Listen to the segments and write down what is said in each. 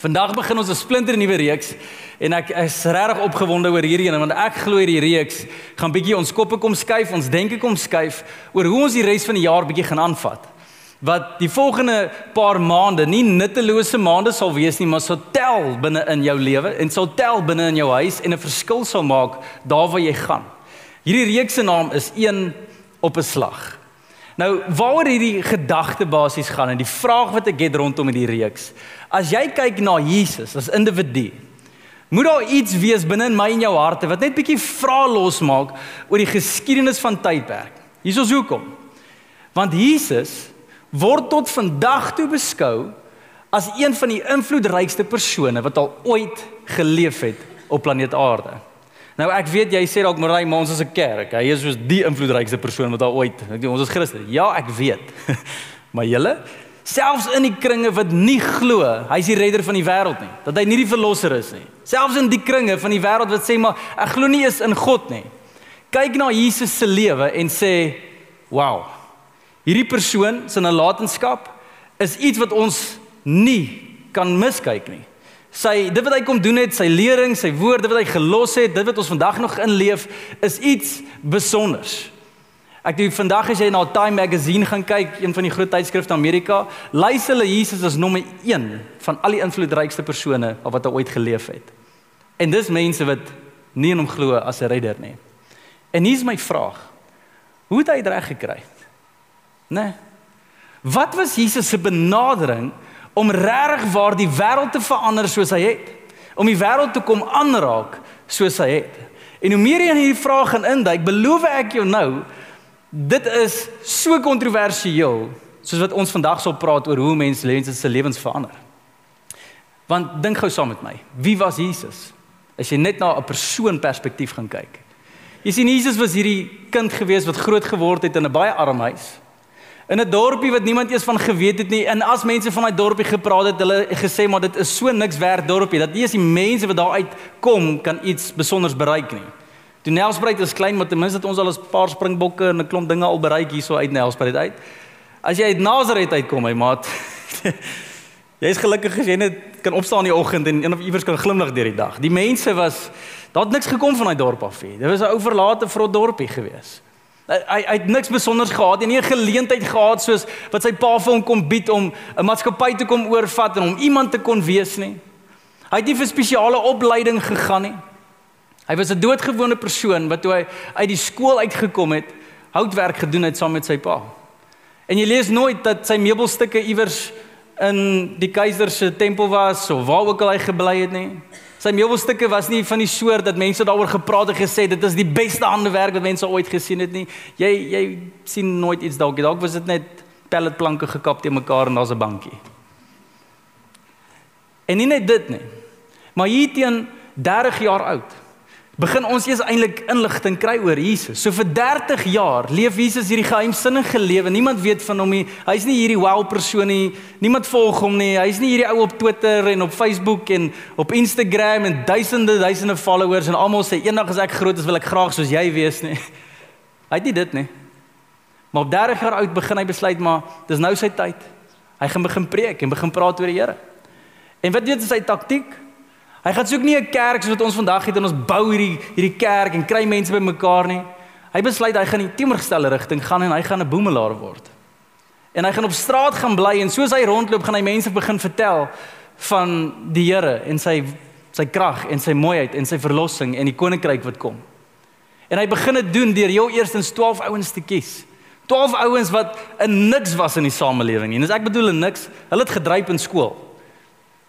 Vandag begin ons 'n splinter nuwe reeks en ek is regtig opgewonde oor hierdie een want ek glo hierdie reeks gaan bietjie ons koppe kom skuif, ons denke kom skuif oor hoe ons die res van die jaar bietjie gaan aanvat. Wat die volgende paar maande nie nuttelose maande sal wees nie, maar sal tel binne in jou lewe en sal tel binne in jou huis en 'n verskil sal maak daar waar jy gaan. Hierdie reeks se naam is een op 'n slag. Nou, waaroor hierdie gedagte basies gaan en die vraag wat ek het rondom hierdie reeks. As jy kyk na Jesus as individu, moet daar iets wees binne in my en jou harte wat net bietjie vra losmaak oor die geskiedenis van tydperk. Hier is hoekom. Want Jesus word tot vandag toe beskou as een van die invloedrykste persone wat al ooit geleef het op planeet Aarde. Nou ek weet jy sê dalk Marie, maar ons is 'n kerk. Hy is soos die invloedrykste persoon wat al ooit. Ek dink ons is Christen. Ja, ek weet. maar julle selfs in die kringe wat nie glo hy's die redder van die wêreld nie, dat hy nie die verlosser is nie. Selfs in die kringe van die wêreld wat sê maar ek glo nie eens in God nie. Kyk na Jesus se lewe en sê, "Wow. Hierdie persoon se nalatenskap is iets wat ons nie kan miskyk nie." Sy dit wat hy kom doen het, sy lering, sy woorde wat hy gelos het, dit wat ons vandag nog inleef, is iets besonders. Ek dink vandag as jy na Time Magazine gaan kyk, een van die groot tydskrifte in Amerika, lys hulle Jesus as nommer 1 van al die invloedrykste persone wat ooit geleef het. En dis mense wat nie in hom glo as 'n redder nie. En hier's my vraag. Hoe het hy dit reg gekry? Né? Nee. Wat was Jesus se benadering om regtig waar die wêreld te verander soos hy het? Om die wêreld te kom aanraak soos hy het. En hoe meer jy in hierdie vraag gaan induik, beloof ek jou nou, dit is so kontroversieel soos wat ons vandag sal praat oor hoe mense lewens se lewens verander. Want dink gou saam met my, wie was Jesus? As jy net na 'n persoon perspektief gaan kyk. Jy sien Jesus was hierdie kind gewees wat groot geword het in 'n baie arm huis in 'n dorpie wat niemand eens van geweet het nie. En as mense van daai dorpie gepraat het, hulle gesê maar dit is so niks werd dorpie dat nie eens die mense wat daar uitkom kan iets besonders bereik nie. Toe Nelspruit is klein, maar ten minste het ons al 'n paar springbokke en 'n klomp dinge al bereik hierso uit Nelspruit uit. As jy uit Nazareth uitkom, my maat. Jy's gelukkig as jy net kan opstaan in die oggend en een of iewers kan glimlag deur die dag. Die mense was daar het niks gekom van daai dorp af nie. Dit was 'n ou verlate vrot dorpie geweest. Hy hy het niks besonders gehad en nie 'n geleentheid gehad soos wat sy pa vir hom kom bied om 'n maatskappy te kom oorvat en om iemand te kon wees nie. Hy het nie vir spesiale opleiding gegaan nie. Hy was 'n doodgewone persoon wat toe hy uit die skool uitgekom het, houtwerk gedoen het saam met sy pa. En jy lees nooit dat sy meubelstukke iewers in die keiser se tempel was of waar ook al hy gebly het nie. Sy meubelstukke was nie van die soort dat mense daaroor gepraat en gesê dit is die beste handewerk wat mense ooit gesien het nie. Jy jy sien nooit iets dalk. Dalk was dit net pelletplanke gekap te mekaar en daar's 'n bankie. En nie net dit nie. Maar hier teen 30 jaar oud begin ons eers eintlik inligting kry oor Jesus. So vir 30 jaar leef Jesus hierdie geheimsinnige lewe. Niemand weet van hom nie. Hy's nie hierdie wow persoon nie. Niemand volg hom nie. Hy's nie hierdie ou op Twitter en op Facebook en op Instagram en duisende duisende followers en almal sê eendag as ek groot is wil ek graag soos jy wees nie. Hy het nie dit nie. Maar op 30 jaar oud begin hy besluit maar dis nou sy tyd. Hy gaan begin preek en begin praat oor die Here. En wat weet jy sy taktiek? Hy gaan soek nie 'n kerk soos wat ons vandag het en ons bou hierdie hierdie kerk en kry mense bymekaar nie. Hy besluit hy gaan in die teenoorgestelde rigting gaan en hy gaan 'n boemelaar word. En hy gaan op straat gaan bly en soos hy rondloop gaan hy mense begin vertel van die Here en sy sy krag en sy mooiheid en sy verlossing en die koninkryk wat kom. En hy begin dit doen deur jou eerstens 12 ouens te kies. 12 ouens wat 'n niks was in die samelewing nie. En as ek bedoel 'n niks, hulle het gedryp in skool.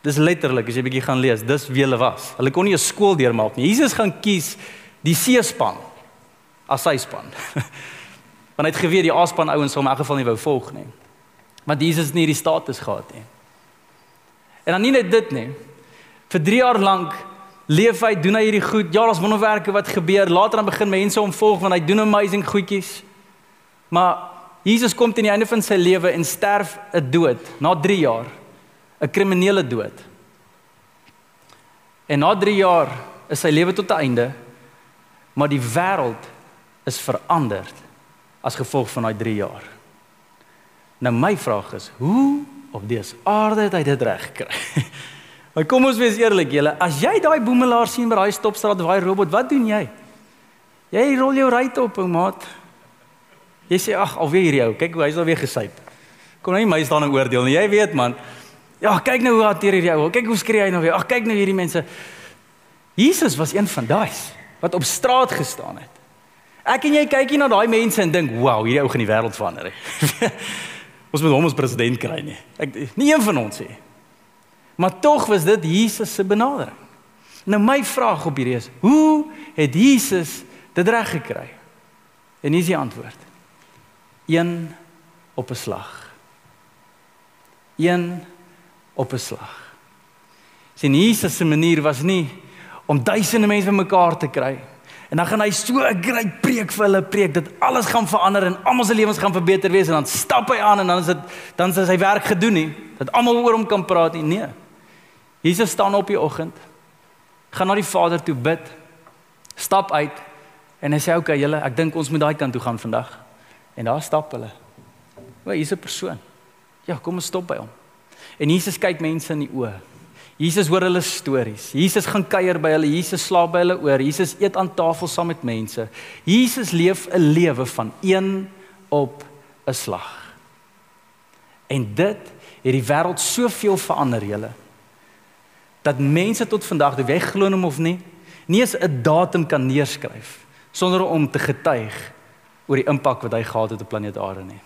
Dis letterlik as jy bietjie gaan lees, dis wie hulle was. Hulle kon nie 'n skool deurmaak nie. Jesus gaan kies die C-span as sy span. Want hy het geweet die A-span ouens sou in elk geval nie wou volg nie. Want Jesus nie die status gehad nie. En dan nie net dit nie. Vir 3 jaar lank leef hy, doen hy hierdie goed. Ja, daar's wonderwerke wat gebeur. Later dan begin mense hom volg want hy doen amazing goedjies. Maar Jesus kom teen die einde van sy lewe en sterf 'n dood na 3 jaar. 'n Kriminele dood. En na 3 jaar is sy lewe tot 'n einde. Maar die wêreld is verander as gevolg van daai 3 jaar. Nou my vraag is, hoe op dese aarde het hy dit reg gekry? maar kom ons wees eerlik, julle, as jy daai boemelaar sien by daai stopstraat, daai robot, wat doen jy? Jy rol jou ry op, ou maat. Jy sê ag, alweer hierdie ou, kyk hoe hy's alweer gesyp. Kom nou nie my staan en oordeel nie. Jy weet man. Ja, kyk nou hoe hanteer hierdie ou. Kyk hoe skree hy nou weer. Ag, kyk nou hierdie mense. Jesus was een van daai wat op straat gestaan het. Ek en jy kyk hier na daai mense en dink, "Wow, hierdie ou gaan die wêreld verander." ons moet hom as president kry nie. Ek nie een van ons nie. Maar tog was dit Jesus se benadering. Nou my vraag op hierdie is, hoe het Jesus dit reg gekry? En hier is die antwoord. Een op 'n slag. Een op 'n slag. Sien Jesus se manier was nie om duisende mense bymekaar te kry En dan gaan hy so 'n groot preek vir hulle preek dat alles gaan verander en almal se lewens gaan verbeter wees en dan stap hy aan en dan is dit dan is sy werk gedoen nie. Dat almal oor hom kan praat nie. Nee. Jesus staan op die oggend. Gaan na die Vader toe bid. Stap uit en hy sê okay julle, ek dink ons moet daai kant toe gaan vandag. En daar stap hulle. O, hier's 'n persoon. Ja, kom ons stop by hom. En Jesus kyk mense in die oë. Jesus hoor hulle stories. Jesus gaan kuier by hulle. Jesus slaap by hulle oor. Jesus eet aan tafel saam met mense. Jesus leef 'n lewe van een op 'n slag. En dit het die wêreld soveel verander, julle. Dat mense tot vandag, jy glo hom of nie, nie eens 'n datum kan neerskryf sonder om te getuig oor die impak wat hy gehad het op planeet Aarde nie.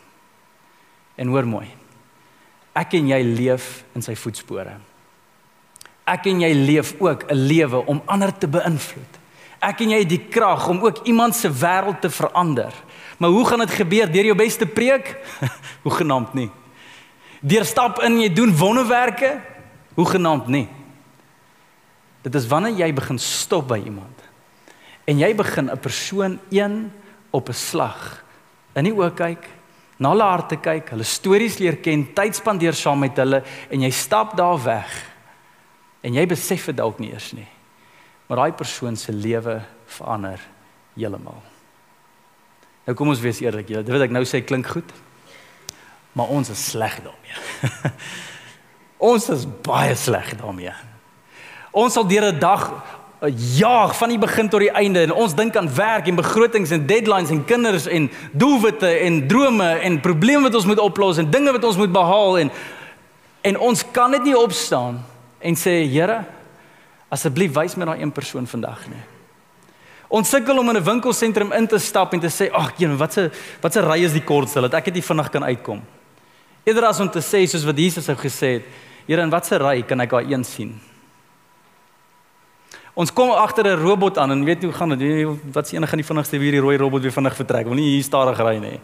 En hoor mooi. Ek en jy leef in sy voetspore ek en jy leef ook 'n lewe om ander te beïnvloed. Ek en jy het die krag om ook iemand se wêreld te verander. Maar hoe gaan dit gebeur? Deur jou beste preek? hoe genaamd nie. Deur stap in jy doen wonderwerke? Hoe genaamd nie. Dit is wanneer jy begin stop by iemand en jy begin 'n persoon een op 'n slag in die oë kyk, na hulle harte kyk, hulle stories leer ken, tyd spandeer saam met hulle en jy stap daar weg en jy besef dit dalk nie eers nie. Maar daai persoon se lewe verander heeltemal. Nou kom ons wees eerlik, jy weet ek nou sê klink goed. Maar ons is sleg daarmee. ons is baie sleg daarmee. Ons sal deur 'n dag jaag van die begin tot die einde en ons dink aan werk en begrotings en deadlines en kinders en doelwitte en drome en probleme wat ons moet oplos en dinge wat ons moet behaal en en ons kan dit nie opstaan en sê Here, asseblief wys my daai een persoon vandag nie. Ons sukkel om in 'n winkelsentrum in te stap en te sê, "Ag, een, wat 'n wat 'n ry is die kortste dat ek dit vinnig kan uitkom." Eerder as om te sê soos wat Jesus het gesê het, "Here, in watter ry kan ek daai een sien?" Ons kom agter 'n robot aan en weet hoe gaan dit? Wat is enige van die vinnigste wie die rooi robot weer vinnig vertrek? Wil nie hier stadig ry nie.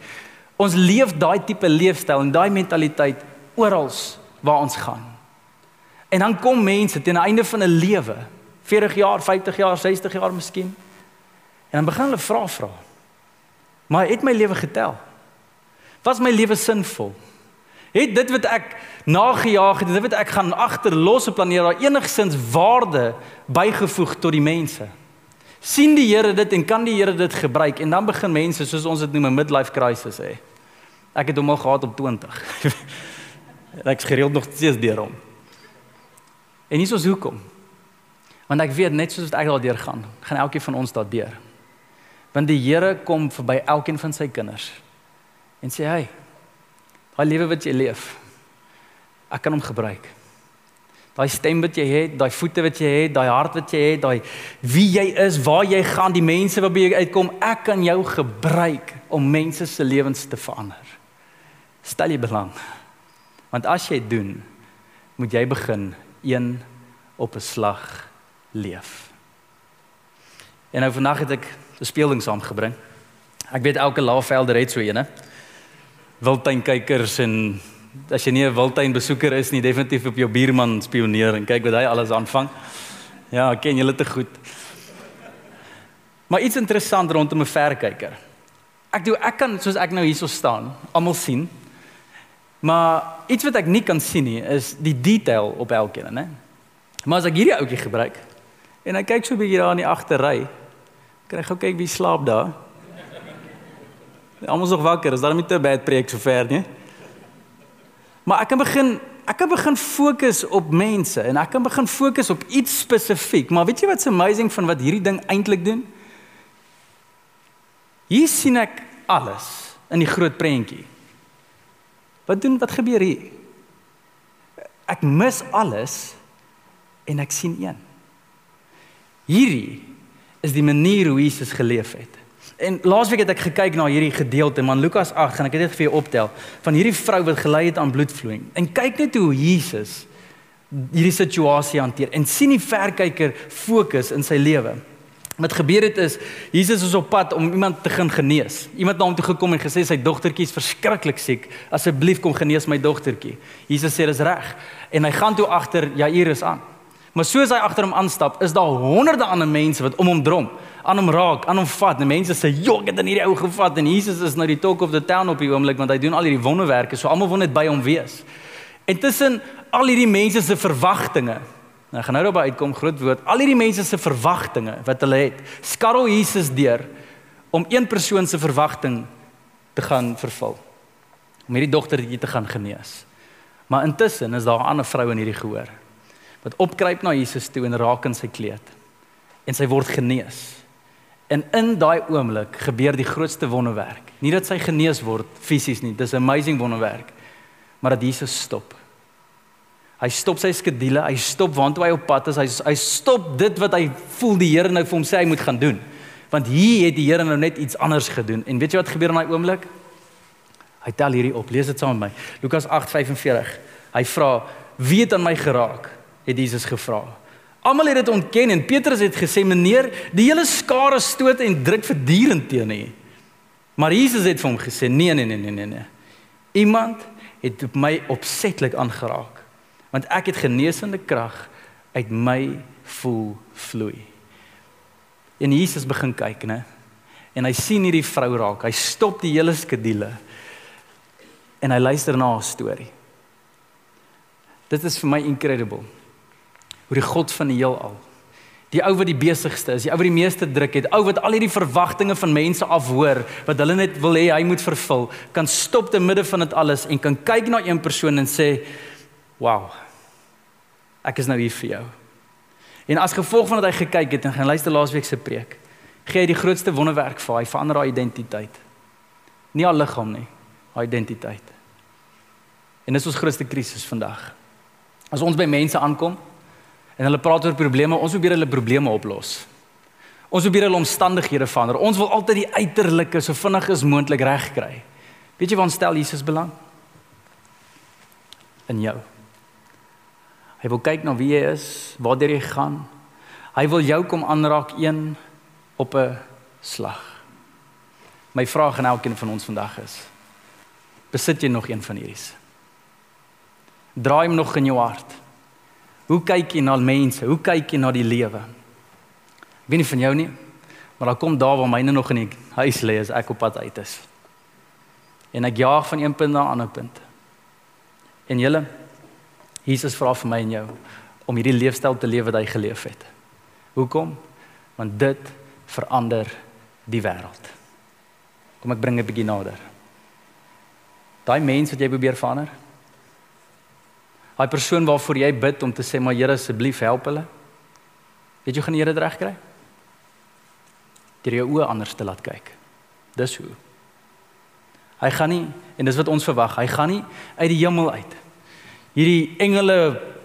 Ons leef daai tipe leefstyl en daai mentaliteit oral waar ons gaan. En dan kom mense teen die einde van 'n lewe, 40 jaar, 50 jaar, 60 jaar miskien. En dan begin hulle vra vra. Maar het my lewe getel? Was my lewe sinvol? Het dit wat ek nagejaag het, dit wat ek gaan agterlos op planeer daar enigsins waarde bygevoeg tot die mense? sien die Here dit en kan die Here dit gebruik en dan begin mense soos ons dit noem 'n midlife crisis hê. Ek het hom al gehad op 20. Ek's gereeld nog steeds deur hom. En hier is ons hoekom. Want ek weet net soos wat ek daardeur gaan, gaan elkeen van ons daardeur. Want die Here kom verby elkeen van sy kinders en sê hy, daai lewe wat jy leef, ek kan hom gebruik. Daai stem wat jy het, daai voete wat jy het, daai hart wat jy het, daai wie jy is, waar jy gaan, die mense wat by jou uitkom, ek kan jou gebruik om mense se lewens te verander. Stel jy belang. Want as jy doen, moet jy begin een op 'n slag leef. En nou vandag het ek 'n speeling saamgebring. Ek weet elke laafvelder het so eene. Wildtuinkykers en as jy nie 'n wildtuin besoeker is nie, definitief op jou buurman spioneer en kyk wat hy alles aanvang. Ja, ken julle te goed. Maar iets interessant rondom 'n verkyker. Ek doen ek kan soos ek nou hierso staan, almal sien. Maar iets wat ek nie kan sien nie is die detail op elkeen, né? Maar as ek hierdie ouetjie gebruik en ek kyk so 'n bietjie daar in die agterry, kry ek gou kyk wie slaap daar. Almal is nog wakker, is daar nie te bad preek so ver nie. Maar ek kan begin ek kan begin fokus op mense en ek kan begin fokus op iets spesifiek. Maar weet jy wat's amazing van wat hierdie ding eintlik doen? Hier sien ek alles in die groot prentjie. Wat doen wat gebeur hier? Ek mis alles en ek sien een. Hierdie is die manier hoe Jesus geleef het. En laasweek het ek gekyk na hierdie gedeelte man Lukas 8 en ek het dit vir jou optel van hierdie vrou wat gelei het aan bloedvloeiing. En kyk net hoe Jesus hierdie situasie hanteer en sien die verkyker fokus in sy lewe. Wat gebeur het is Jesus is op pad om iemand te gaan genees. Iemand na hom toe gekom en gesê sy dogtertjie is verskriklik siek. Asseblief kom genees my dogtertjie. Jesus sê dis reg. En hy gaan toe agter Jairus aan. Maar soos hy agter hom aanstap, is daar honderde ander mense wat om hom drom, aan hom raak, aan hom vat. En mense sê, "Jo, ek het in hierdie ou gevat." En Jesus is nou die talk of the town op die oomblik want hy doen al hierdie wonderwerke. So almal wil net by hom wees. En tussen al hierdie mense se verwagtinge Nou gaan nou daarby uitkom groot woord. Al hierdie mense se verwagtinge wat hulle het, skarrel Jesus deur om een persoon se verwagting te gaan vervul. Om hierdie dogtertjie te gaan genees. Maar intussen is daar 'n ander vrou in hierdie gehoor wat opkruip na Jesus toe en raak in sy kleed. En sy word genees. En in daai oomblik gebeur die grootste wonderwerk. Nie dat sy genees word fisies nie, dis 'n amazing wonderwerk, maar dat Jesus stop Hy stop sy skedule, hy stop waantoe hy op pad is. Hy hy stop dit wat hy voel die Here nou vir hom sê hy moet gaan doen. Want hier het die Here nou net iets anders gedoen. En weet jy wat gebeur in daai oomblik? Hy tel hierdie op. Lees dit saam met my. Lukas 8:45. Hy vra: "Wie het aan my geraak?" het Jesus gevra. Almal het dit ontken en Petrus het gesê: "Meneer, die hele skare stoot en druk voortdurend teen U." Maar Jesus het vir hom gesê: "Nee, nee, nee, nee, nee, nee. Iemand het op my opsetlik aangeraak." want ek het genesende krag uit my voel vloei. En Jesus begin kyk, né? En hy sien hierdie vrou raak. Hy stop die hele skedule. En hy luister na haar storie. Dit is vir my incredible. Hoe die God van die heelal Die ou wat die besigste is, die ou wat die meeste druk het, ou wat al hierdie verwagtinge van mense afhoor wat hulle net wil hê hy moet vervul, kan stop te midde van dit alles en kan kyk na een persoon en sê, Wow. Ek is nou hier vir jou. En as gevolg van dat hy gekyk het en gaan luister laasweek se preek, gee hy die grootste wonderwerk vir hy verander haar identiteit. Nie haar liggaam nie, haar identiteit. En dis ons grootste krisis vandag. As ons by mense aankom en hulle praat oor probleme, ons probeer hulle probleme oplos. Ons probeer hulle omstandighede verander. Ons wil altyd die uiterlike so vinnig as moontlik regkry. Weet jy waar ons stel Jesus belang? In jou. Hy wil kyk na wie jy is, waar jy gaan. Hy wil jou kom aanraak een op 'n slag. My vraag aan elkeen van ons vandag is: Besit jy nog een van hierdie? Draai hom nog in jou hart. Hoe kyk jy na mense? Hoe kyk jy na die lewe? Ek weet nie van jou nie, maar daar kom daar waar myne nog in die huis lê as ek op pad uit is. En ek jaag van een punt na 'n ander punt. En julle Jesus vra vir my en jou om hierdie leefstyl te lewe wat hy geleef het. Hoekom? Want dit verander die wêreld. Kom ek bring 'n bietjie nader. Daai mens wat jy probeer verander. Daai persoon waarvoor jy bid om te sê maar Here asseblief help hulle. Weet jy gaan die Here dit regkry? Deur jou oë anders te laat kyk. Dis hoe. Hy gaan nie en dis wat ons verwag. Hy gaan nie uit die hemel uit hierdie engele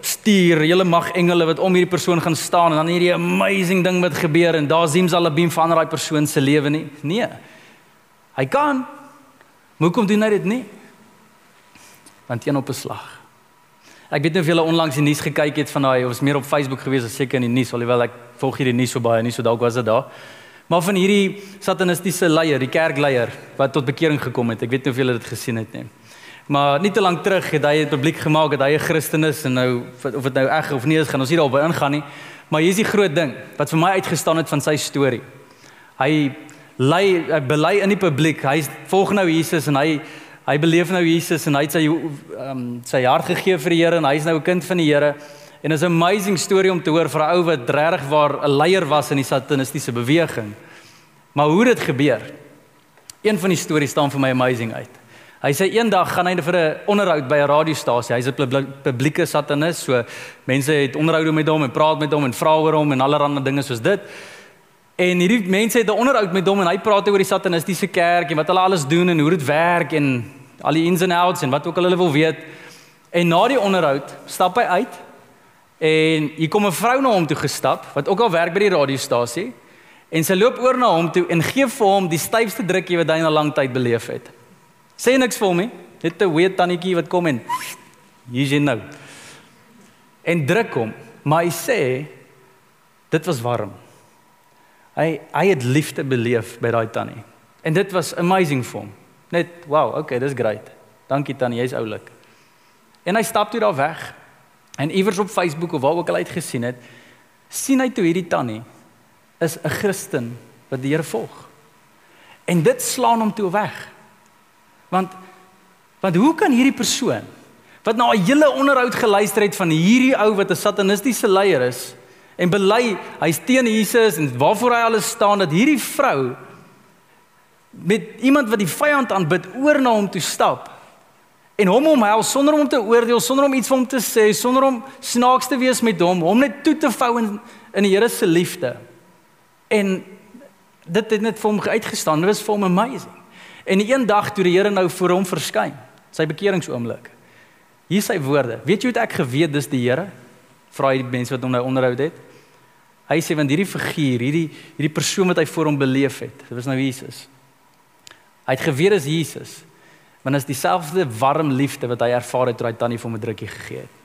stuur, hele mag engele wat om hierdie persoon gaan staan en dan hierdie amazing ding wat gebeur en daar sien hulle beam van daai persoon se lewe nie. Nee. Hy kan. Hoekom doen hy dit nie? Want een op 'n slag. Ek weet nie of julle onlangs die nuus gekyk het van daai of is meer op Facebook gewees as seker in die nuus, alhoewel ek volg hierdie nuus so baie nie, so dalk was dit daar. Maar van hierdie satanistiese leier, die kerkleier wat tot bekering gekom het. Ek weet nie of julle dit gesien het nie. Maar nie te lank terug het hy dit publiek gemaak dat hy 'n Christen is en nou of dit nou reg of nie is gaan ons nie daarop ingaan nie. Maar hier is die groot ding wat vir my uitgestaan het van sy storie. Hy lei hy bely in die publiek. Hy volg nou Jesus en hy hy beleef nou Jesus en hy het sy um, sy hart gegee vir die Here en hy's nou 'n kind van die Here. En is 'n amazing storie om te hoor vir 'n ou wat regtig waar 'n leier was in die satanistiese beweging. Maar hoe dit gebeur. Een van die stories staan vir my amazing uit. Hy sê eendag gaan hy vir 'n onderhoud by 'n radiostasie. Hy's 'n publieke satanis, so mense het onderhoude met hom en praat met hom en vra oor hom en allerlei dinge soos dit. En hierdie mense het 'n onderhoud met hom en hy praat oor die satanistiese kerk en wat hulle alles doen en hoe dit werk en al die ins and outs en wat ook al hulle wil weet. En na die onderhoud stap hy uit En hier kom 'n vrou na hom toe gestap wat ook al werk by die radiostasie en sy loop oor na hom toe en gee vir hom die styfste drukkie wat hy in 'n lang tyd beleef het. Sê niks vir hom nie. Net 'n weet tannetjie wat kom en hier's jy nou. En druk hom, maar hy sê dit was warm. Hy hy het liefde beleef by daai tannie. En dit was amazing vir hom. Net wow, okay, dis great. Dankie tannie, jy's oulik. En hy stap toe daar weg. En iewers op Facebook of waar ook al uit gesien het, sien hy toe hierdie tannie is 'n Christen wat die Here volg. En dit slaan hom toe weg. Want want hoe kan hierdie persoon wat na 'n hele onderhoud geluister het van hierdie ou wat 'n satanistiese leier is en bely hy's teen Jesus en waarvoor hy alles staan dat hierdie vrou met iemand wat die vyand aanbid oor na hom toe stap en hom omhels sonder om hom te oordeel, sonder om iets vir hom te sê, sonder om snaaks te wees met hom, hom net toe te vou in in die Here se liefde. En dit het net vir hom uitgestaan. Dit was vir hom amazing. En eendag toe die Here nou voor hom verskyn, sy bekeringsoomblik. Hier sy woorde. Weet jy hoe ek geweet dis die Here? Vra hy die mense wat hom nou onderhou het. Hy sê want hierdie figuur, hierdie hierdie persoon wat hy voor hom beleef het, dit was nou Jesus. Hy het geweet dis Jesus want is dieselfde warm liefde wat hy ervaar het toe hy tannie vir hom 'n drukkie gegee het.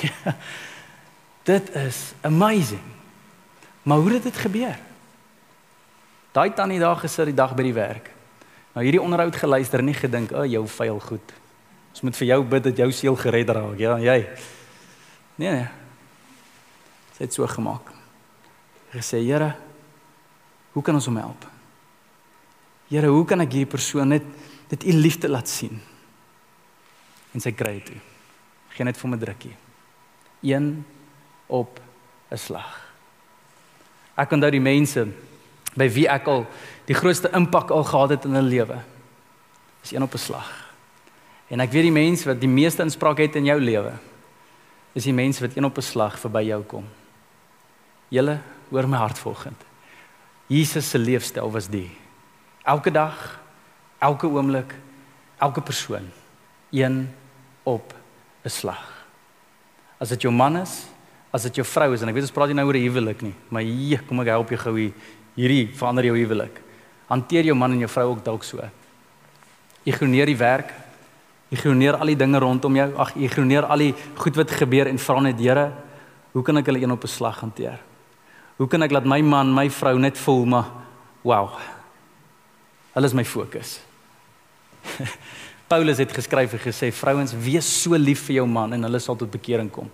Ja, dit is amazing. Maar hoe het dit gebeur? Daai tannie daar gesit die dag by die werk. Nou hierdie onderhoud geluister en nie gedink, "O, oh, jou vuil goed. Ons moet vir jou bid dat jou siel gered raak." Ja, jy. Nee nee. Sy het so gemaak. Gesê, "Here, hoe kan ons hom help?" Here, hoe kan ek hierdie persoon net dit u liefde laat sien. En sy kry dit. Geen net vir my drukkie. Een op 'n slag. Ek onthou die mense by wie ek al die grootste impak al gehad het in hulle lewe. Is een op 'n slag. En ek weet die mense wat die meeste inspraak het in jou lewe is die mense wat een op 'n slag verby jou kom. Julle hoor my hart volgend. Jesus se leefstyl was die. Elke dag elke oomblik, elke persoon een op 'n slag. As dit jou man is, as dit jou vrou is en ek weet ons praat nie nou oor 'n huwelik nie, maar hier kom ek help jou gou hier. Hierdie verander jou huwelik. Hanteer jou man en jou vrou ook dalk so. Ignoreer die werk. Ignoreer al die dinge rondom jou. Ag, ignoreer al die goed wat gebeur en vra net Here, hoe kan ek hulle een op 'n slag hanteer? Hoe kan ek laat my man, my vrou net voel maar wow. Hulle is my fokus. Paulus het geskryf en gesê vrouens wees so lief vir jou man en hulle sal tot bekering kom.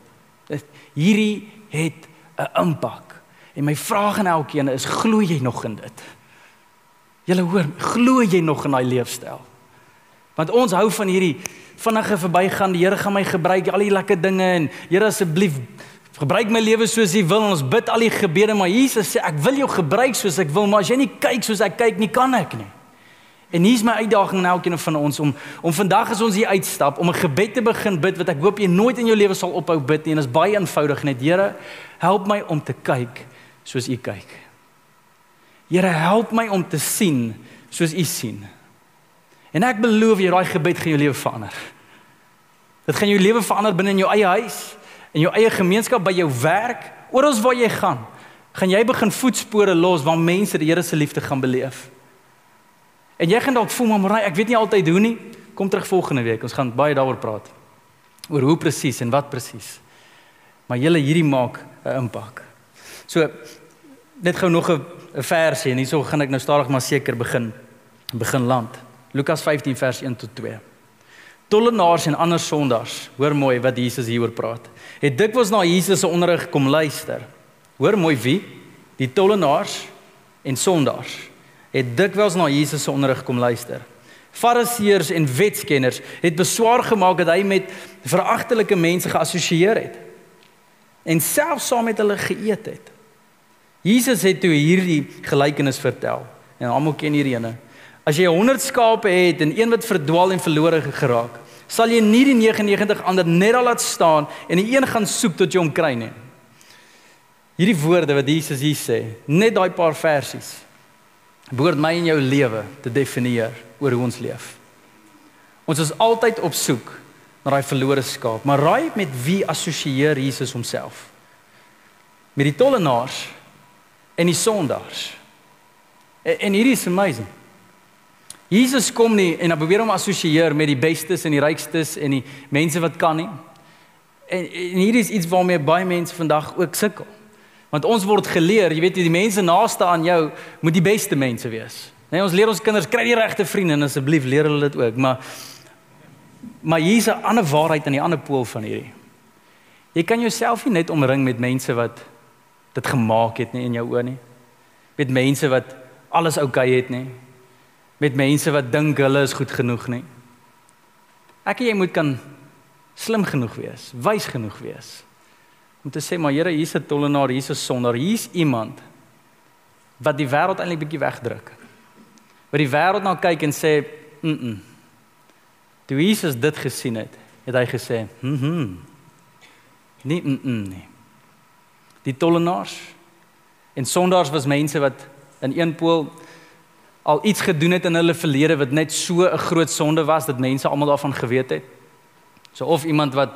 Hierdie het 'n impak. En my vraag aan elkeen is glo jy nog in dit? Julle hoor, glo jy nog in daai leefstyl? Want ons hou van hierdie vinnige verbygaan, die Here gaan my gebruik al die lekker dinge en Here asseblief gebruik my lewe soos U wil. Ons bid al die gebede, maar Jesus sê ek wil jou gebruik soos ek wil, maar as jy nie kyk soos ek kyk nie, kan ek nie. En hier's my uitdaging aan elkeen van ons om om vandag as ons hier uitstap om 'n gebed te begin bid wat ek hoop jy nooit in jou lewe sal ophou bid nie en dit is baie eenvoudig net Here help my om te kyk soos U kyk. Here help my om te sien soos U sien. En ek beloof jy daai gebed gaan jou lewe verander. Dit gaan jou lewe verander binne in jou eie huis, in jou eie gemeenskap, by jou werk, oral waar jy gaan. Gaan jy begin voetspore los waar mense die Here se liefde gaan beleef? En jy gaan dalk voel maar Marie, ek weet nie altyd hoe nie. Kom terug volgende week. Ons gaan baie daaroor praat. Oor hoe presies en wat presies. Maar julle hierdie maak 'n impak. So net gou nog 'n versie en hierso gaan ek nou stadig maar seker begin begin land. Lukas 15 vers 1 tot 2. tollenaars en ander sondaars, hoor mooi wat Jesus hieroor praat. Het dikwels na Jesus se onderrig kom luister. Hoor mooi wie? Die tollenaars en sondaars het dikwels na Jesus se onderrig kom luister. Fariseërs en wetskenners het beswaar gemaak dat hy met veragtelike mense geassosieer het en selfs saam met hulle geëet het. Jesus het toe hierdie gelykenis vertel. En almal ken hierdie ene. As jy 100 skape het en een wat verdwaal en verlore geraak, sal jy nie die 99 ander net al laat staan en die een gaan soek tot jy hom kry nie. Hierdie woorde wat Jesus hier sê, net daai paar versies behoort my en jou lewe te definieer oor hoe ons leef. Ons is altyd op soek na daai verlore skaap, maar raai met wie assosieer Jesus homself? Met die tollenaars en die sondaars. En, en hierdie is amazing. Jesus kom nie en dan probeer hom assosieer met die bestes en die rykstes en die mense wat kan nie. En, en hier is iets waarmee baie mense vandag ook sukkel. Want ons word geleer, jy weet, die mense naaste aan jou moet die beste mense wees. Nee, ons leer ons kinders kry die regte vriende en asseblief leer hulle dit ook, maar maar hier's 'n ander waarheid aan die ander pool van hierdie. Jy kan jouself nie net omring met mense wat dit gemaak het nie in jou oë nie. Met mense wat alles oukei het nie met mense wat dink hulle is goed genoeg nie. Ek en jy moet kan slim genoeg wees, wys genoeg wees om te sê maar Here, hier's 'n tollenaar, hier's 'n sondaar, hier's iemand wat die wêreld eintlik bietjie wegdruk. Wat die wêreld nou kyk en sê, "Mm." -mm. Toe Jesus dit gesien het, het hy gesê. Mm nie mm -mm nie. Die tollenaars en sondaars was mense wat in een pool al iets gedoen het in hulle verlede wat net so 'n groot sonde was dat mense almal daarvan geweet het. So of iemand wat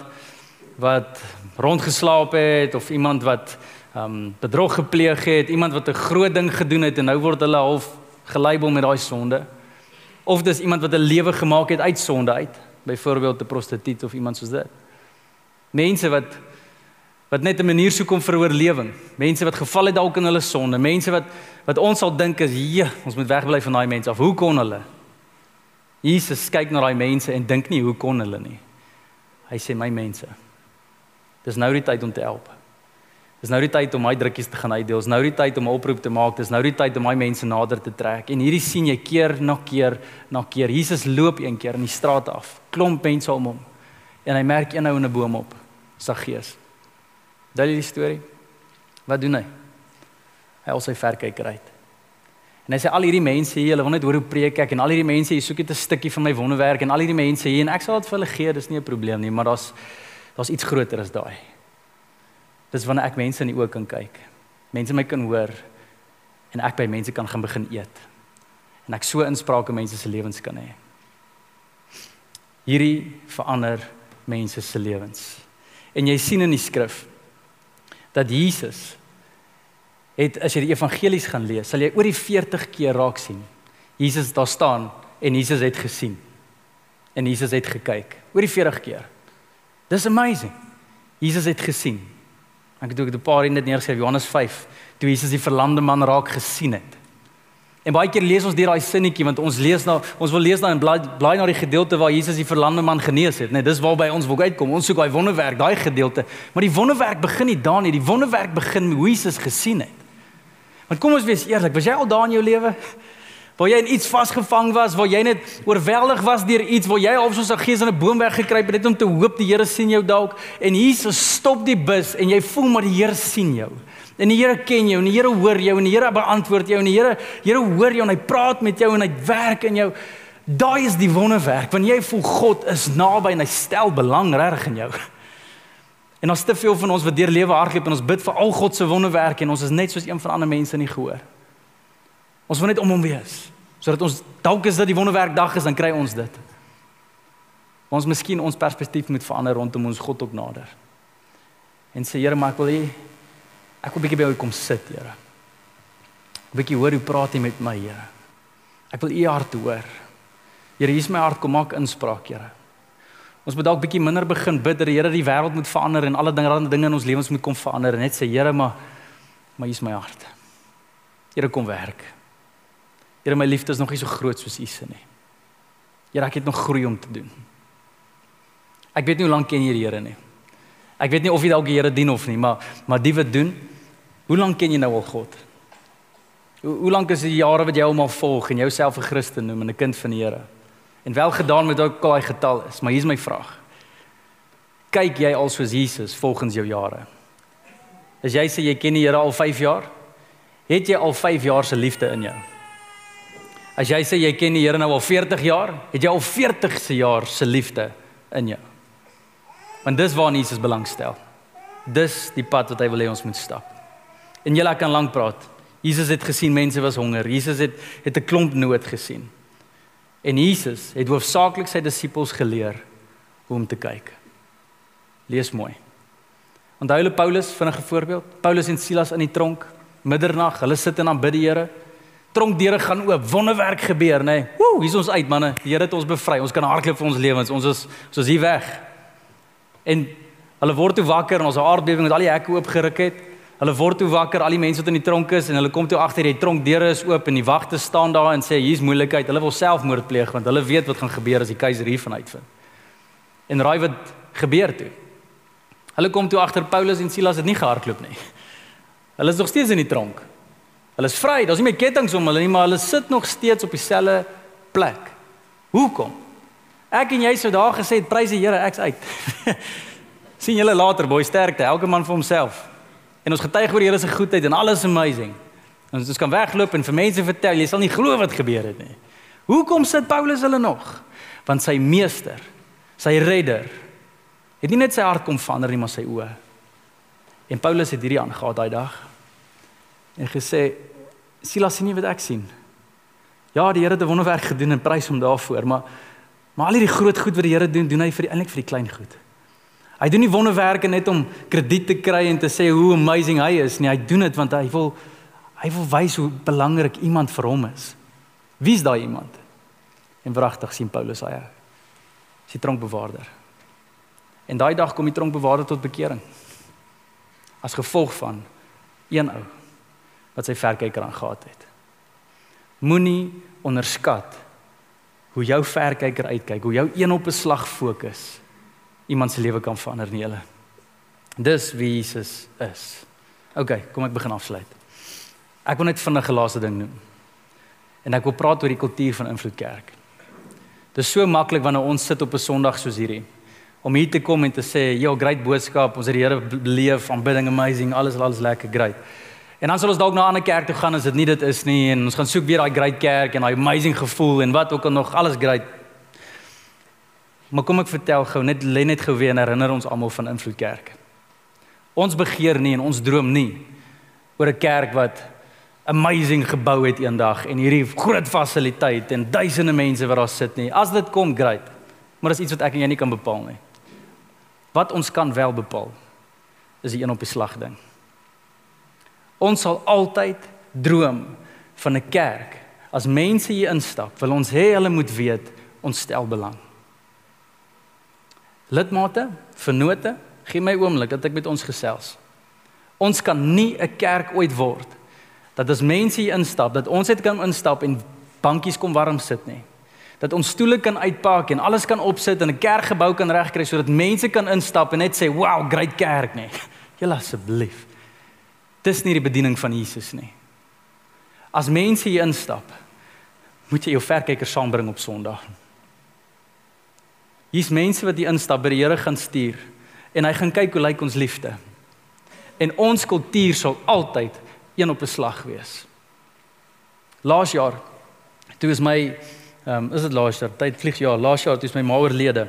wat rondgeslaap het of iemand wat ehm um, bedrog gepleeg het, iemand wat 'n groot ding gedoen het en nou word hulle half gelabel met daai sonde. Of dis iemand wat 'n lewe gemaak het uit sonde uit, byvoorbeeld 'n prostituut of iemand soos dit. Mense wat wat net 'n manier soek om vir oorlewing. Mense wat geval het dalk in hulle sonde, mense wat wat ons sal dink is, "Ja, ons moet wegbly van daai mense af. Hoe kon hulle?" Jesus kyk na daai mense en dink nie hoe kon hulle nie. Hy sê, "My mense. Dis nou die tyd om te help. Dis nou die tyd om my drukkies te gaan uitdeel. Dis nou die tyd om 'n oproep te maak. Dis nou die tyd om my mense nader te trek." En hierdie sien jy keer na keer na keer. Jesus loop een keer in die straat af. Klomp mense om hom. En hy merk een ou in 'n boom op. Saggees. Daai is die storie. Wat doen hy? Hy al sy verkyker uit. En hy sê al hierdie mense hier, hulle wil net hoor hoe preek ek en al hierdie mense hier soek net 'n stukkie van my wonderwerk en al hierdie mense hier en ek sal dit vir hulle gee, dis nie 'n probleem nie, maar daar's daar's iets groter as daai. Dis wanneer ek mense in die oë kan kyk. Mense my kan hoor en ek by mense kan gaan begin eet. En ek so insprake mense se lewens kan hê. Hierdie verander mense se lewens. En jy sien in die skrif dat Jesus het as jy die evangelies gaan lees, sal jy oor die 40 keer raak sien. Jesus daar staan en Jesus het gesien. En Jesus het gekyk oor die 40 keer. Dis amazing. Jesus het gesien. Ek het ook 'n paar in dit neergeskryf Johannes 5, toe Jesus die verlamde man raak gesien het. En baie keer lees ons deur daai sinnetjie want ons lees nou ons wil lees nou en blaai blaai na die gedeelte waar Jesus die verlamde man genees het, né? Nee, dis waarby ons wil uitkom. Ons soek daai wonderwerk, daai gedeelte. Maar die wonderwerk begin nie daar nie. Die wonderwerk begin hoe Jesus gesien het. Want kom ons wees eerlik, was jy al daar in jou lewe? Waar jy in iets vasgevang was, waar jy net oorweldig was deur iets, waar jy half soos 'n gees in 'n boom weggekruip het net om te hoop die Here sien jou dalk en Jesus stop die bus en jy voel maar die Here sien jou. En die Here ken jou en die Here hoor jou en die Here beantwoord jou en die Here Here hoor jou en hy praat met jou en hy werk in jou. Daai is die wonderwerk. Wanneer jy voel God is naby en hy stel belang reg in jou. En ons te veel van ons wat deur lewe hardloop en ons bid vir al God se wonderwerke en ons is net soos een van ander mense nie gehoor. Ons wil net om hom wees sodat ons dalk is dit die wonderwerk dag is dan kry ons dit. Ons miskien ons perspektief moet verander rondom ons God ook nader. En sê Here, maar ek wil hê Ek wil bietjie by jou kom sit, Here. 'n Bietjie hoor hoe praat jy met my, Here. Ek wil u hart hoor. Here, hier is my hart, kom maak inspraak, Here. Ons moet dalk bietjie minder begin bid dat die Here die wêreld moet verander en alle dinge, alle dinge in ons lewens moet kom verander en net sê, Here, maar maar hier is my hart. Here, kom werk. Here, my liefde is nog nie so groot soos u se nie. Here, ek het nog groei om te doen. Ek weet nie hoe lank ken jy die Here nie. Ek weet nie of jy dalk die Here dien of nie, maar maar die wat doen, hoe lank ken jy nou al God? Hoe, hoe lank is die jare wat jy hom al volg en jouself 'n Christen noem en 'n kind van die Here? En wel gedaan met ook al daai getal is, maar hier's my vraag. Kyk jy al soos Jesus volgens jou jare? As jy sê jy ken die Here al 5 jaar, het jy al 5 jaar se liefde in jou? As jy sê jy ken die Here nou al 40 jaar, het jy al 40 se jaar se liefde in jou. Want dis waar Jesus belangstel. Dis die pad wat hy wil hê ons moet stap. En julle kan lank praat. Jesus het gesien mense was honger. Jesus het het 'n klomp nood gesien. En Jesus het hoofsaaklik sy disippels geleer hoe om te kyk. Lees mooi. Onthou hulle Paulus vinnige voorbeeld. Paulus en Silas in die tronk, middernag, hulle sit en aanbid die Here. Tronkdeure gaan oop, wonderwerk gebeur, nê. Nee. Woe, hier's ons uit, manne. Die Here het ons bevry. Ons kan hardloop vir ons lewens. Ons is ons is hier weg. En hulle word toe wakker en ons aardbewing het al die hekke oopgeruk het. Hulle word toe wakker, al die mense wat in die tronk is en hulle kom toe agter die tronkdeure is oop en die wagte staan daar en sê hier's moeilikheid. Hulle wil selfmoord pleeg want hulle weet wat gaan gebeur as die keiser hier vanuit vind. En raai wat gebeur toe? Hulle kom toe agter Paulus en Silas het nie gehardloop nie. Hulle is nog steeds in die tronk. Hulle is vry. Daar's nie meer kettinge om hulle nie, maar hulle sit nog steeds op dieselfde plek. Hoekom? Ek en jy sou daar gesê het prys die Here ek's uit. sien julle later boy sterkte elke man vir homself. En ons getuig oor die Here se goedheid en alles amazing. Ons ons kan wegloop en vir mense vertel jy sal nie glo wat gebeur het nie. Hoekom sit Paulus hulle nog? Want sy meester, sy redder het nie net sy hart kom verander nie maar sy oë. En Paulus het hierdie aangegaan daai dag. En gesê Silas sien nie wat ek sien. Ja, die Here het 'n wonderwerk gedoen en prys hom daarvoor, maar Maar al hierdie groot goed wat die Here doen, doen hy vir eintlik vir die klein goed. Hy doen nie wonderwerke net om krediet te kry en te sê hoe amazing hy is nie. Hy doen dit want hy wil hy wil wys hoe belangrik iemand vir hom is. Wie's daai iemand? En wragtig sien Paulus hy. Sy tronkbewaarder. En daai dag kom die tronkbewaarder tot bekering. As gevolg van een ou wat sy verkyker aangegaat het. Moenie onderskat hoe jou verkyker uitkyk, hoe jou een op 'n slag fokus iemand se lewe kan verander nie hulle. Dis wie Jesus is. OK, kom ek begin afsluit. Ek wil net vinnig 'n laaste ding noem. En ek wil praat oor die kultuur van invloed kerk. Dit is so maklik wanneer ons sit op 'n Sondag soos hierdie om hier te kom en te sê, "Yo, great boodskap, ons het die Here beleef, aanbidding amazing, alles alles lekker, great." En dan sal ons dalk na 'n ander kerk toe gaan as dit nie dit is nie en ons gaan soek weer daai great kerk en daai amazing gevoel en wat ook al nog alles great. Maar kom ek vertel gou net lê net gou weer en herinner ons almal van invloed kerk. Ons begeer nie en ons droom nie oor 'n kerk wat amazing gebou het eendag en hierdie groot fasiliteit en duisende mense wat daar sit nie. As dit kom great. Maar dis iets wat ek en jy nie kan bepaal nie. Wat ons kan wel bepaal is die een op die slag ding. Ons sal altyd droom van 'n kerk. As mense hier instap, wil ons hê hulle moet weet ons stel belang. Lidmate, vennote, gee my oomblik dat ek met ons gesels. Ons kan nie 'n kerk ooit word dat as mense hier instap, dat ons net kan instap en bankies kom warm sit nie. Dat ons stoele kan uitpak en alles kan opsit en 'n kerkgebou kan regkry sodat mense kan instap en net sê, "Wow, great kerk," nie. Julle asseblief. Dis nie die bediening van Jesus nie. As mense hier instap, moet jy jou verkyker saambring op Sondag. Hier's mense wat hier instap by die Here gaan stuur en hy gaan kyk hoe lyk ons liefde. En ons kultuur sal altyd een op 'n slag wees. Laas jaar toe is my ehm um, is dit laas jaar tyd vlieg jaar laas jaar toe is my ma oorlede.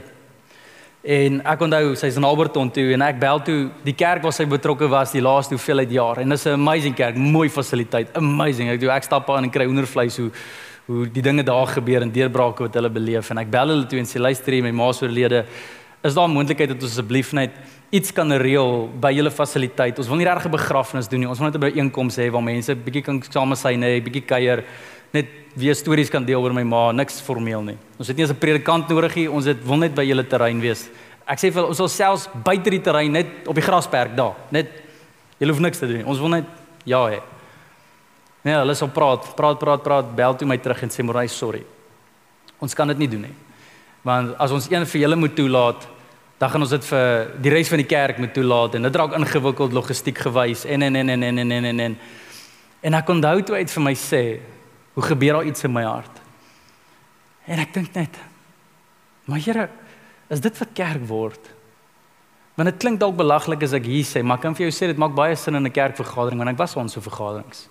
En ek onthou sy's in Alberton toe en ek bel toe die kerk waar sy betrokke was die laaste hoeveelheid jaar en dis 'n amazing kerk, mooi fasiliteit, amazing. Ek doen ek stap aan en kry hoendervleis hoe hoe die dinge daar gebeur en deurbrake wat hulle beleef en ek bel hulle toe en sê luister hier my ma se oorlede is daar moontlikheid dat ons asseblief net iets kan reël by julle fasiliteit. Ons wil nie regtig 'n begrafnis doen nie. Ons wil net 'n byeenkoms hê waar mense bietjie kan same sy nê, bietjie kuier, net weer stories kan deel oor my ma, niks formeel nie. Ons het nie eens 'n predikant nodig nie. Ons het wil net by julle terrein wees. Ek sê vir ons sal selfs buite die terrein net op die grasperk daar, net jy hoef niks te doen. Ons wil net ja hê. Nee, hulle sal praat, praat, praat, praat, bel toe my terug en sê morai sorry. Ons kan dit nie doen nie. Want as ons een vir julle moet toelaat, dan gaan ons dit vir die res van die kerk moet toelaat en dit raak ingewikkeld logistiek gewys en en en en en en en en en en ek onthou toe uit vir my sê hoe gebeur daar iets in my hart? En ek dink net maar Here is dit vir kerk word? Want dit klink dalk belaglik as ek hier sê maar ek kan vir jou sê dit maak baie sin in 'n kerkvergadering want ek was ons so vergaderings.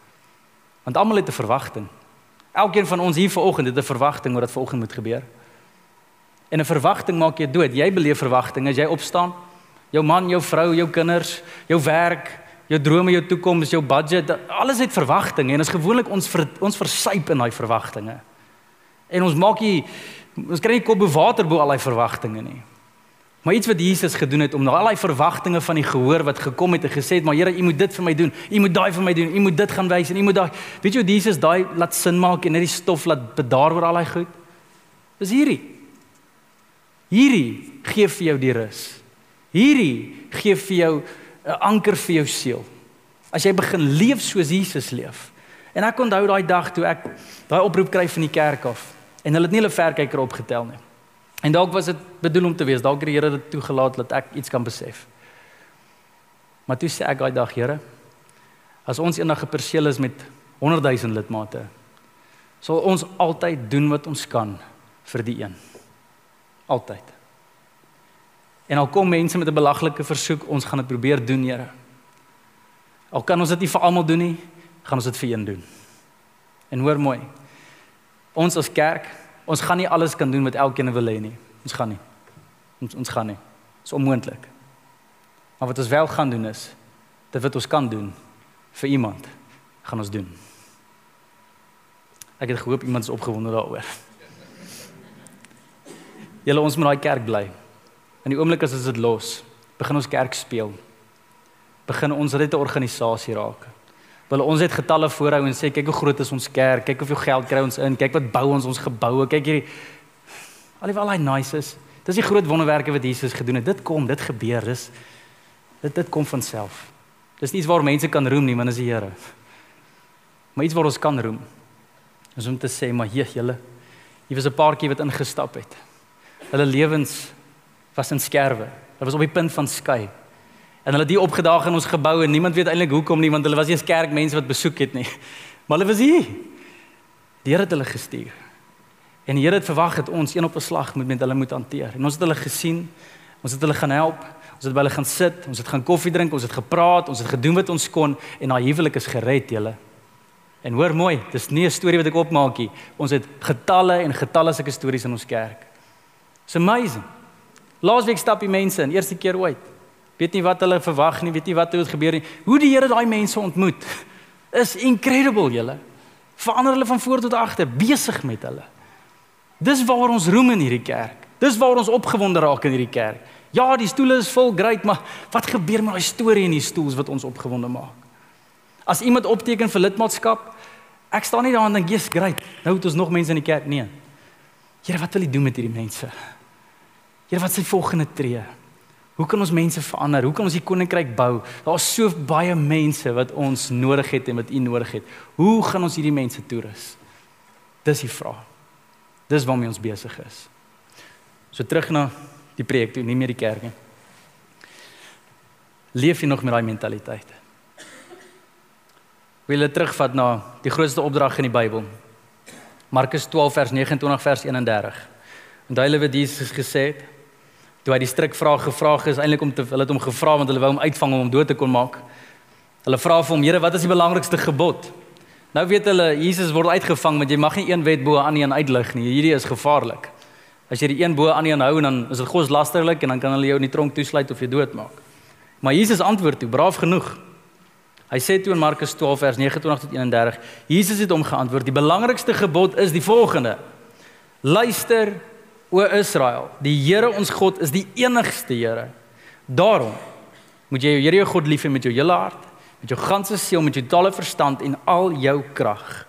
Want almal het 'n verwagting. Elkeen van ons hier vanoggend het 'n verwagting oor wat vanoggend moet gebeur. En 'n verwagting maak jou dood. Jy beleef verwagting. As jy opstaan. Jou man, jou vrou, jou kinders, jou werk, jou drome, jou toekoms, jou budget, alles het verwagtinge en ons gewoonlik ons ver, ons versuip in daai verwagtinge. En ons maak nie ons kry nie kop bo water bo al daai verwagtinge nie. Maar iets wat Jesus gedoen het om na al daai verwagtinge van die gehoor wat gekom het en gesê het, "Maar Here, U moet dit vir my doen. U moet daai vir my doen. U moet dit gaan wys en U moet daai." Weet jy hoe Jesus daai laat sin maak en net die stof laat bedaar oor al daai goed? Dis hierdie. Hierdie gee vir jou die rus. Hierdie gee vir jou 'n anker vir jou siel. As jy begin leef soos Jesus leef. En ek onthou daai dag toe ek daai oproep kry van die kerk af en hulle het nie hulle verkyker opgetel nie. En dalk was dit bedoel om te wees, dalk het die Here dit toegelaat dat ek iets kan besef. Maar toe sê ek daai dag, Here, as ons eendag geperseel is met 100 000 lidmate, sal ons altyd doen wat ons kan vir die een. Altyd. En al kom mense met 'n belaglike versoek, ons gaan dit probeer doen, Here. Al kan ons dit nie vir almal doen nie, gaan ons dit vir een doen. En hoor mooi. Ons as kerk, ons gaan nie alles kan doen wat elkeen wil hê nie. Ons gaan nie. Ons ons gaan nie. Dit is onmoontlik. Maar wat ons wel gaan doen is dit wat ons kan doen vir iemand, gaan ons doen. Ek het gehoop iemand is opgewonde daaroor. Julle ons moet daai kerk bly. In die oomblik as ons dit los, begin ons kerk speel. Begin ons net 'n organisasie raak. Wil ons net getalle voorhou en sê kyk hoe groot is ons kerk, kyk hoeveel geld kry ons in, kyk wat bou ons ons geboue, kyk hierdie alhoewel hy nice is. Dis die groot wonderwerke wat Jesus gedoen het. Dit kom, dit gebeur, dis dit dit kom van self. Dis nie iets waar mense kan roem nie, want dis die Here. Maar iets waar ons kan roem. Is om te sê maar hier julle. Hier was 'n paartjie wat ingestap het. Hulle lewens was in skerwe. Hulle was op die punt van skei. En hulle het hier opgedaag in ons gebou en niemand weet eintlik hoekom nie want hulle was nie eens kerkmense wat besoek het nie. Maar hulle was hier. Die Here het hulle gestuur. En die Here het verwag dat ons een op 'n slag moet met hulle moet hanteer. En ons het hulle gesien. Ons het hulle gaan help. Ons het by hulle gaan sit. Ons het gaan koffie drink. Ons het gepraat. Ons het gedoen wat ons kon en daai huwelik is gered, julle. En hoor mooi, dis nie 'n storie wat ek opmaak nie. Ons het getalle en getalle sulke stories in ons kerk. It's amazing. Laasweek stap die mense in, eerste keer ooit. Weet nie wat hulle verwag nie, weet nie wat het gebeur nie. Hoe die Here daai mense ontmoet is incredible, julle. Verander hulle van voor tot agter, besig met hulle. Dis waar ons roem in hierdie kerk. Dis waar ons opgewonde raak in hierdie kerk. Ja, die stoele is vol, great, maar wat gebeur met daai storie in die stoels wat ons opgewonde maak? As iemand opteken vir lidmaatskap, ek staan nie daar en dink, "Jesus, great. Nou het ons nog mense in die kerk." Nee. Here, wat wil U doen met hierdie mense? Here, wat is die volgende tree? Hoe kan ons mense verander? Hoe kan ons die koninkryk bou? Daar's so baie mense wat ons nodig het en wat U nodig het. Hoe gaan ons hierdie mense toerus? Dis die vraag. Dis waarmee ons besig is. So terug na die preek toe, nie meer die kerk nie. Leef jy nog met daai mentaliteit? Wil jy terugvat na die grootste opdrag in die Bybel? Markus 12 vers 29 vers 31. En daai wat Jesus gesê het, toe hy die strikvraag gevra het, is eintlik om te hulle het hom gevra want hulle wou hom uitvang om hom dood te kon maak. Hulle vra vir hom: "Here, wat is die belangrikste gebod?" Nou weet hulle Jesus word uitgevang want jy mag nie een wet bo aan een uitlig nie. Hierdie is gevaarlik. As jy die een bo aan een hou dan is dit godslasterlik en dan kan hulle jou in die tronk toesluit of jy doodmaak. Maar Jesus antwoord toe braaf genoeg. Hy sê toe in Markus 12 vers 29 tot 31, Jesus het hom geantwoord: "Die belangrikste gebod is die volgende: Luister, O Israel, die Here ons God is die enigste Here. Daarom moet jy jou Here jou God lief hê met jou hele hart, met jou ganse siel, met jou totale verstand en al jou krag.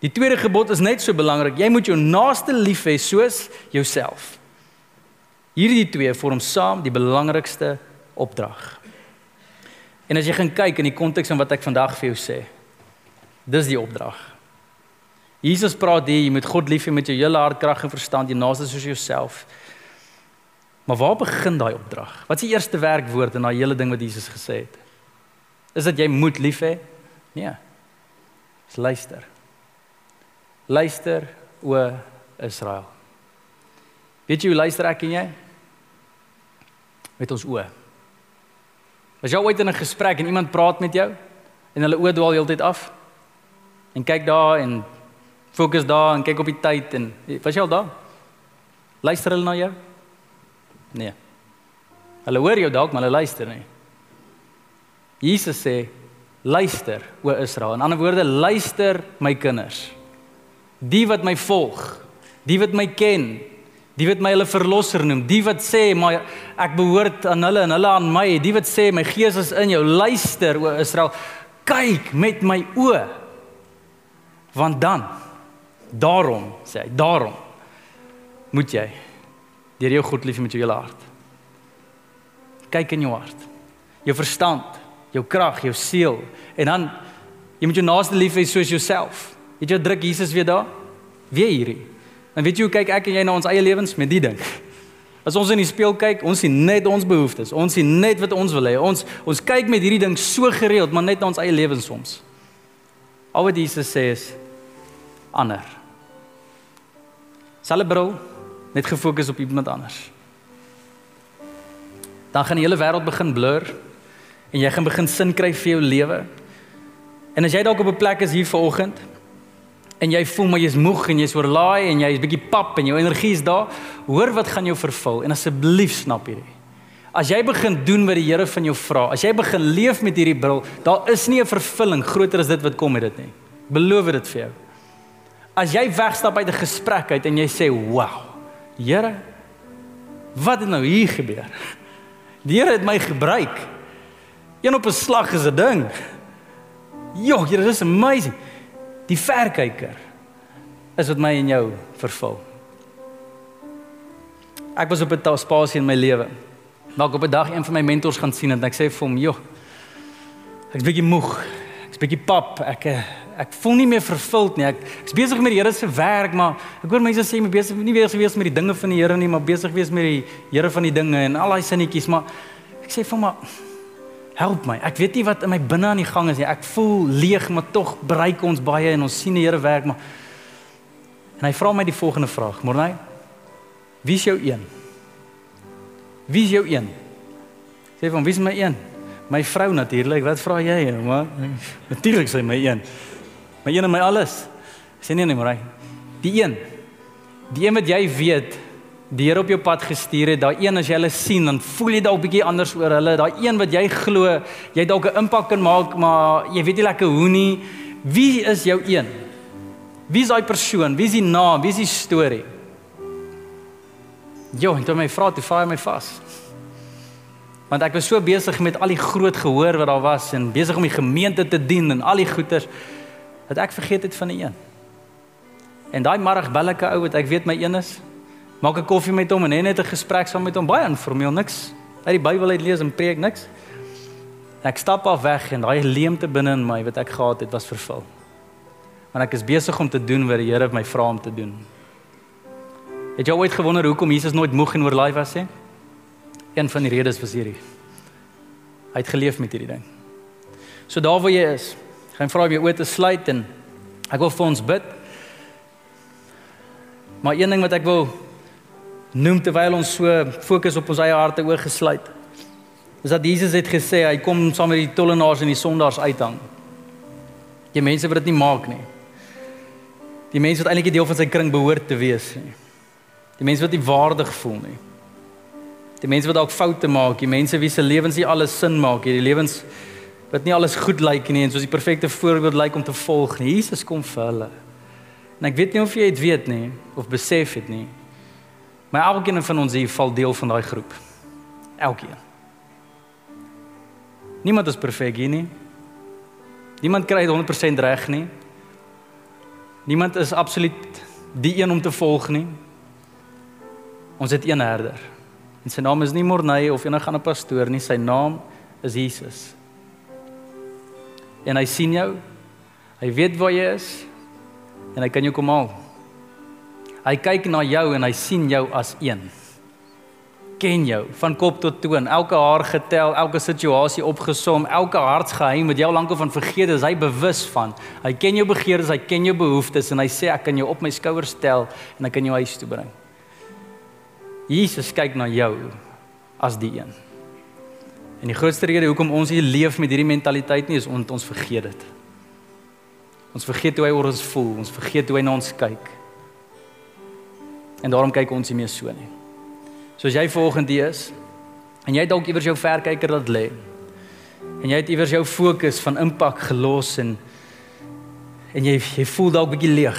Die tweede gebod is net so belangrik. Jy moet jou naaste lief hê soos jouself. Hierdie twee vorm saam die belangrikste opdrag. En as jy gaan kyk in die konteks van wat ek vandag vir jou sê, dis die opdrag. Jesus praat hier, jy moet God lief hê met jou hele hart, krag en verstand, jy naaste soos jouself. Maar waar begin daai opdrag? Wat is die eerste werkwoord in daai hele ding wat Jesus gesê het? Is dit jy moet lief hê? Nee. Dis luister. Luister o Israel. Weet jy hoe luister ek en jy? Met ons oë. As jy ooit in 'n gesprek en iemand praat met jou en hulle oë dwaal heeltyd af en kyk daar en fokus daar en kyk op die tyd en was jy al daar? Luister hulle na jou? Nee. Hulle hoor jou dalk, maar hulle luister nie. Jesus sê, luister o Israel. In ander woorde, luister my kinders. Die wat my volg, die wat my ken, die wat my hulle verlosser noem, die wat sê maar ek behoort aan hulle en hulle aan my, die wat sê my gees is in jou, luister o Israel, kyk met my oë. Want dan daarom sê hy, daarom moet jy deur jou God lief met jou hele hart. Kyk in jou hart. Jou verstand, jou krag, jou siel en dan jy moet jou naaste lief hê soos jouself. Het jy druk Jesus weer daar? Wie hierdie? En weet jy hoe kyk ek en jy na ons eie lewens met die ding? As ons in die spieël kyk, ons sien net ons behoeftes. Ons sien net wat ons wil hê. Ons ons kyk met hierdie ding so gereeld, maar net na ons eie lewens soms. Al wat Jesus sê is ander. Celebrate net gefokus op iemand anders. Dan gaan die hele wêreld begin blur en jy gaan begin sin kry vir jou lewe. En as jy dalk op 'n plek is hier vanoggend en jy voel maar jy's moeg en jy's oorlaai en jy's bietjie pap en jou energie is daar, hoor wat gaan jou vervul en asseblief snap hierdie. As jy begin doen wat die Here van jou vra, as jy begin leef met hierdie bril, daar is nie 'n vervulling groter as dit wat kom met dit nie. Beloof dit vir jou. As jy wegstap uit 'n gesprek uit en jy sê, "Wow, Here, wat het nou hier gebeur?" Die Here het my gebruik. Een op 'n slag is 'n ding. Jo, Here, dis amazing die verkyker is wat my en jou vervul. Ek was op 'n spasie in my lewe. Dalk op 'n dag een van my mentors gaan sien en ek sê vir hom, "Joh, ek's bietjie moeg. Ek's bietjie pap. Ek eh, ek voel nie meer vervuld nie. Ek ek's besig met die Here se werk, maar ek hoor mense sê my besig nie weer gewees met die dinge van die Here nie, maar besig wees met die Here van die dinge en al daai sinnetjies, maar ek sê vir hom, help my. Ek weet nie wat in my binne aan die gang is nie. Ek voel leeg, maar tog bereik ons baie en ons sien die Here werk, maar En hy vra my die volgende vraag, Morney. Wie is jou een? Wie is jou een? Sê van wie is my een? My vrou natuurlik. Wat vra jy, maar natuurlik sê my een. My een en my alles. Sê nee nee, Morney. Die een. Die een wat jy weet die Here op jou pad gestuur het, daai een as jy hulle sien, dan voel jy dalk bietjie anders oor hulle. Daai een wat jy glo, jy dalk 'n impak kan maak, maar jy weet nie lekker hoe nie. Wie is jou een? Wie is daai persoon? Wie is die naam? Wie is die storie? Jo, en toe my vra, toe hy my vas. Want ek was so besig met al die groot gehoor wat daar was en besig om die gemeente te dien en al die goeders dat ek vergeet het van die een. En daai 'n ou wat ek weet my een is maak 'n koffie met hom en net 'n gesprek saam met hom, baie informeel, niks uit die Bybel uit lees en preek niks. Ek stap af weg en daai leemte binne in my wat ek gehad het, was vervul. Want ek is besig om te doen wat die Here my vra om te doen. Het jy ooit gewonder hoekom Jesus nooit moeg en oorlaai was nie? Een van die redes was hierdie. Hy het geleef met hierdie ding. So daar waar jy is, gaan vra om jou oë te sluit en ek wil vir ons bid. Maar een ding wat ek wil noem terwyl ons so fokus op ons eie harte oorgesluit. Is dat Jesus het gesê hy kom saam met die tollenaars en die sondaars uithang. Die mense wat dit nie maak nie. Die mense wat eintlik 'n deel van sy kring behoort te wees nie. Die mense wat nie waardig voel nie. Die mense wat dalk foute maak, die mense wie se lewens nie alles sin maak nie, die lewens wat nie alles goed lyk nie en soos die perfekte voorbeeld lyk om te volg nie. Jesus kom vir hulle. En ek weet nie of jy dit weet nie of besef dit nie. Maar elkeen van ons hier val deel van daai groep. Elkeen. Niemand is perfek hier nie. Niemand kry dit 100% reg nie. Niemand is absoluut die een om te volg nie. Ons het een herder. En sy naam is nie Morney of enige ander pastoor nie, sy naam is Jesus. En hy sien jou. Hy weet waar jy is en hy kan jou kom haal. Hy kyk na jou en hy sien jou as een. ken jou van kop tot toon. Elke haar getel, elke situasie opgesom, elke hartsgeheim wat jy al lank van vergeet is, hy bewus van. Hy ken jou begeertes, hy ken jou behoeftes en hy sê ek kan jou op my skouers stel en ek kan jou huis toe bring. Jesus kyk na jou as die een. En die grootste rede hoekom ons hier leef met hierdie mentaliteit nie is omdat ons vergeet dit. Ons vergeet hoe hy oor ons voel, ons vergeet hoe hy na ons kyk. En daarom kyk ons nie meer so nie. Soos jy vanoggend hier is en jy dalk iewers jou verkyker laat lê. En jy het iewers jou fokus van impak gelos en en jy jy voel dalk bietjie leeg.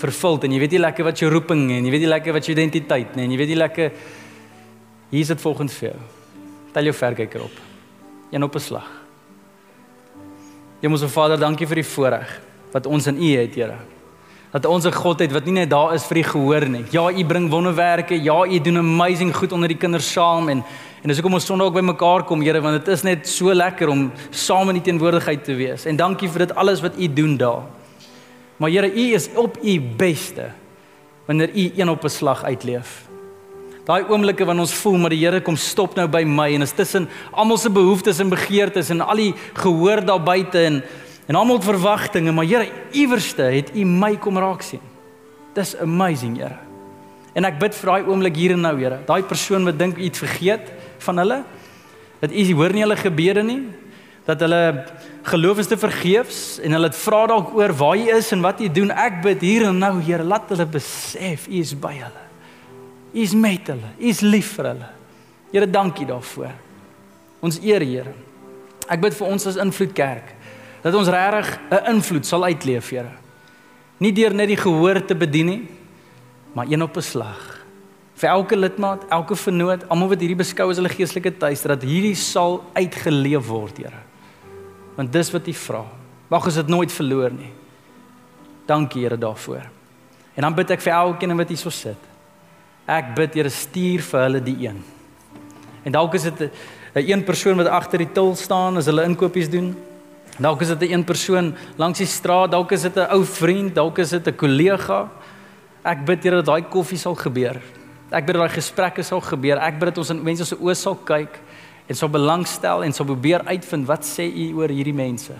Vervuld en jy weet nie lekker wat jou roeping en jy weet nie lekker wat jou identiteit nie en jy weet nie lekker hier is dit volgens vir jou. Tel jou verkyker op. Een op 'n slag. Hemelse Vader, dankie vir die voorreg wat ons in U het, Here dat ons 'n God het wat nie net daar is vir die gehoor nie. Ja, u bring wonderwerke. Ja, u doen amazing goed onder die kinders saam en en dis hoekom ons Sondag ook bymekaar kom, Here, want dit is net so lekker om saam in die teenwoordigheid te wees. En dankie vir dit alles wat u doen daar. Maar Here, u is op u beste wanneer u een op 'n slag uitleef. Daai oomblikke wanneer ons voel maar die Here kom stop nou by my en is tussen almal se behoeftes en begeertes en al die gehoor daar buite en En almal het verwagtinge, maar Here, iewerste het U my kom raak sien. Dis amazing, Here. En ek bid vir daai oomblik hier en nou, Here. Daai persoon wat dink het vergeet van hulle, dat U hoor nie hulle gebede nie, dat hulle geloof is te vergeefs en hulle vra dalk oor waar U is en wat U doen. Ek bid hier en nou, Here, laat hulle besef U is by hulle. U is met hulle. U is lief vir hulle. Here, dankie daarvoor. Ons eer, Here. Ek bid vir ons as invloed kerk dat ons regtig 'n invloed sal uitleef, Here. Nie deur net die gehoor te bedien nie, maar een op 'n slag. Vir elke lidmaat, elke vernoot, almal wat hierdie beskou as hulle geestelike tuiste, dat hierdie sal uitgeleef word, Here. Want dis wat U vra. Mag ons dit nooit verloor nie. Dankie, Here, daarvoor. En dan bid ek vir elkeen wat hier so sit. Ek bid, Here, stuur vir hulle die een. En dalk is dit 'n een persoon wat agter die til staan as hulle inkopies doen. Dalk is dit 'n een persoon langs die straat, dalk is dit 'n ou vriend, dalk is dit 'n kollega. Ek bid Here dat daai koffie sal gebeur. Ek bid dat daai gesprekke sal gebeur. Ek bid dat ons in mense se oë sal kyk en sal belangstel en sal probeer uitvind wat sê U oor hierdie mense.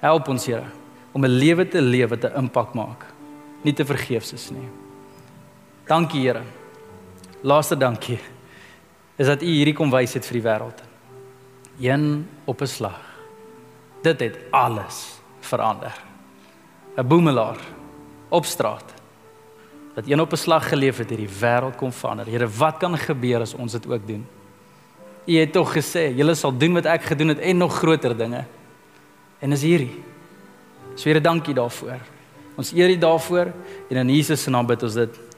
Help ons Here om 'n lewe te leef wat 'n impak maak. Nie te vergeefs is nie. Dankie Here. Laaste dankie is dat U hierdie kom wys het vir die wêreld. Een op 'n slag dit het alles verander. 'n Boemelaar op straat wat een op 'n slag geleef het, het die wêreld kom verander. Here, wat kan gebeur as ons dit ook doen? U het tog gesê, julle sal doen wat ek gedoen het en nog groter dinge. En is hierdie. So Here, dankie daarvoor. Ons eer U daarvoor en in Jesus se naam bid ons dit.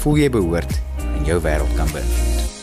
voel jy behoort en jou wêreld kan beïnvloed.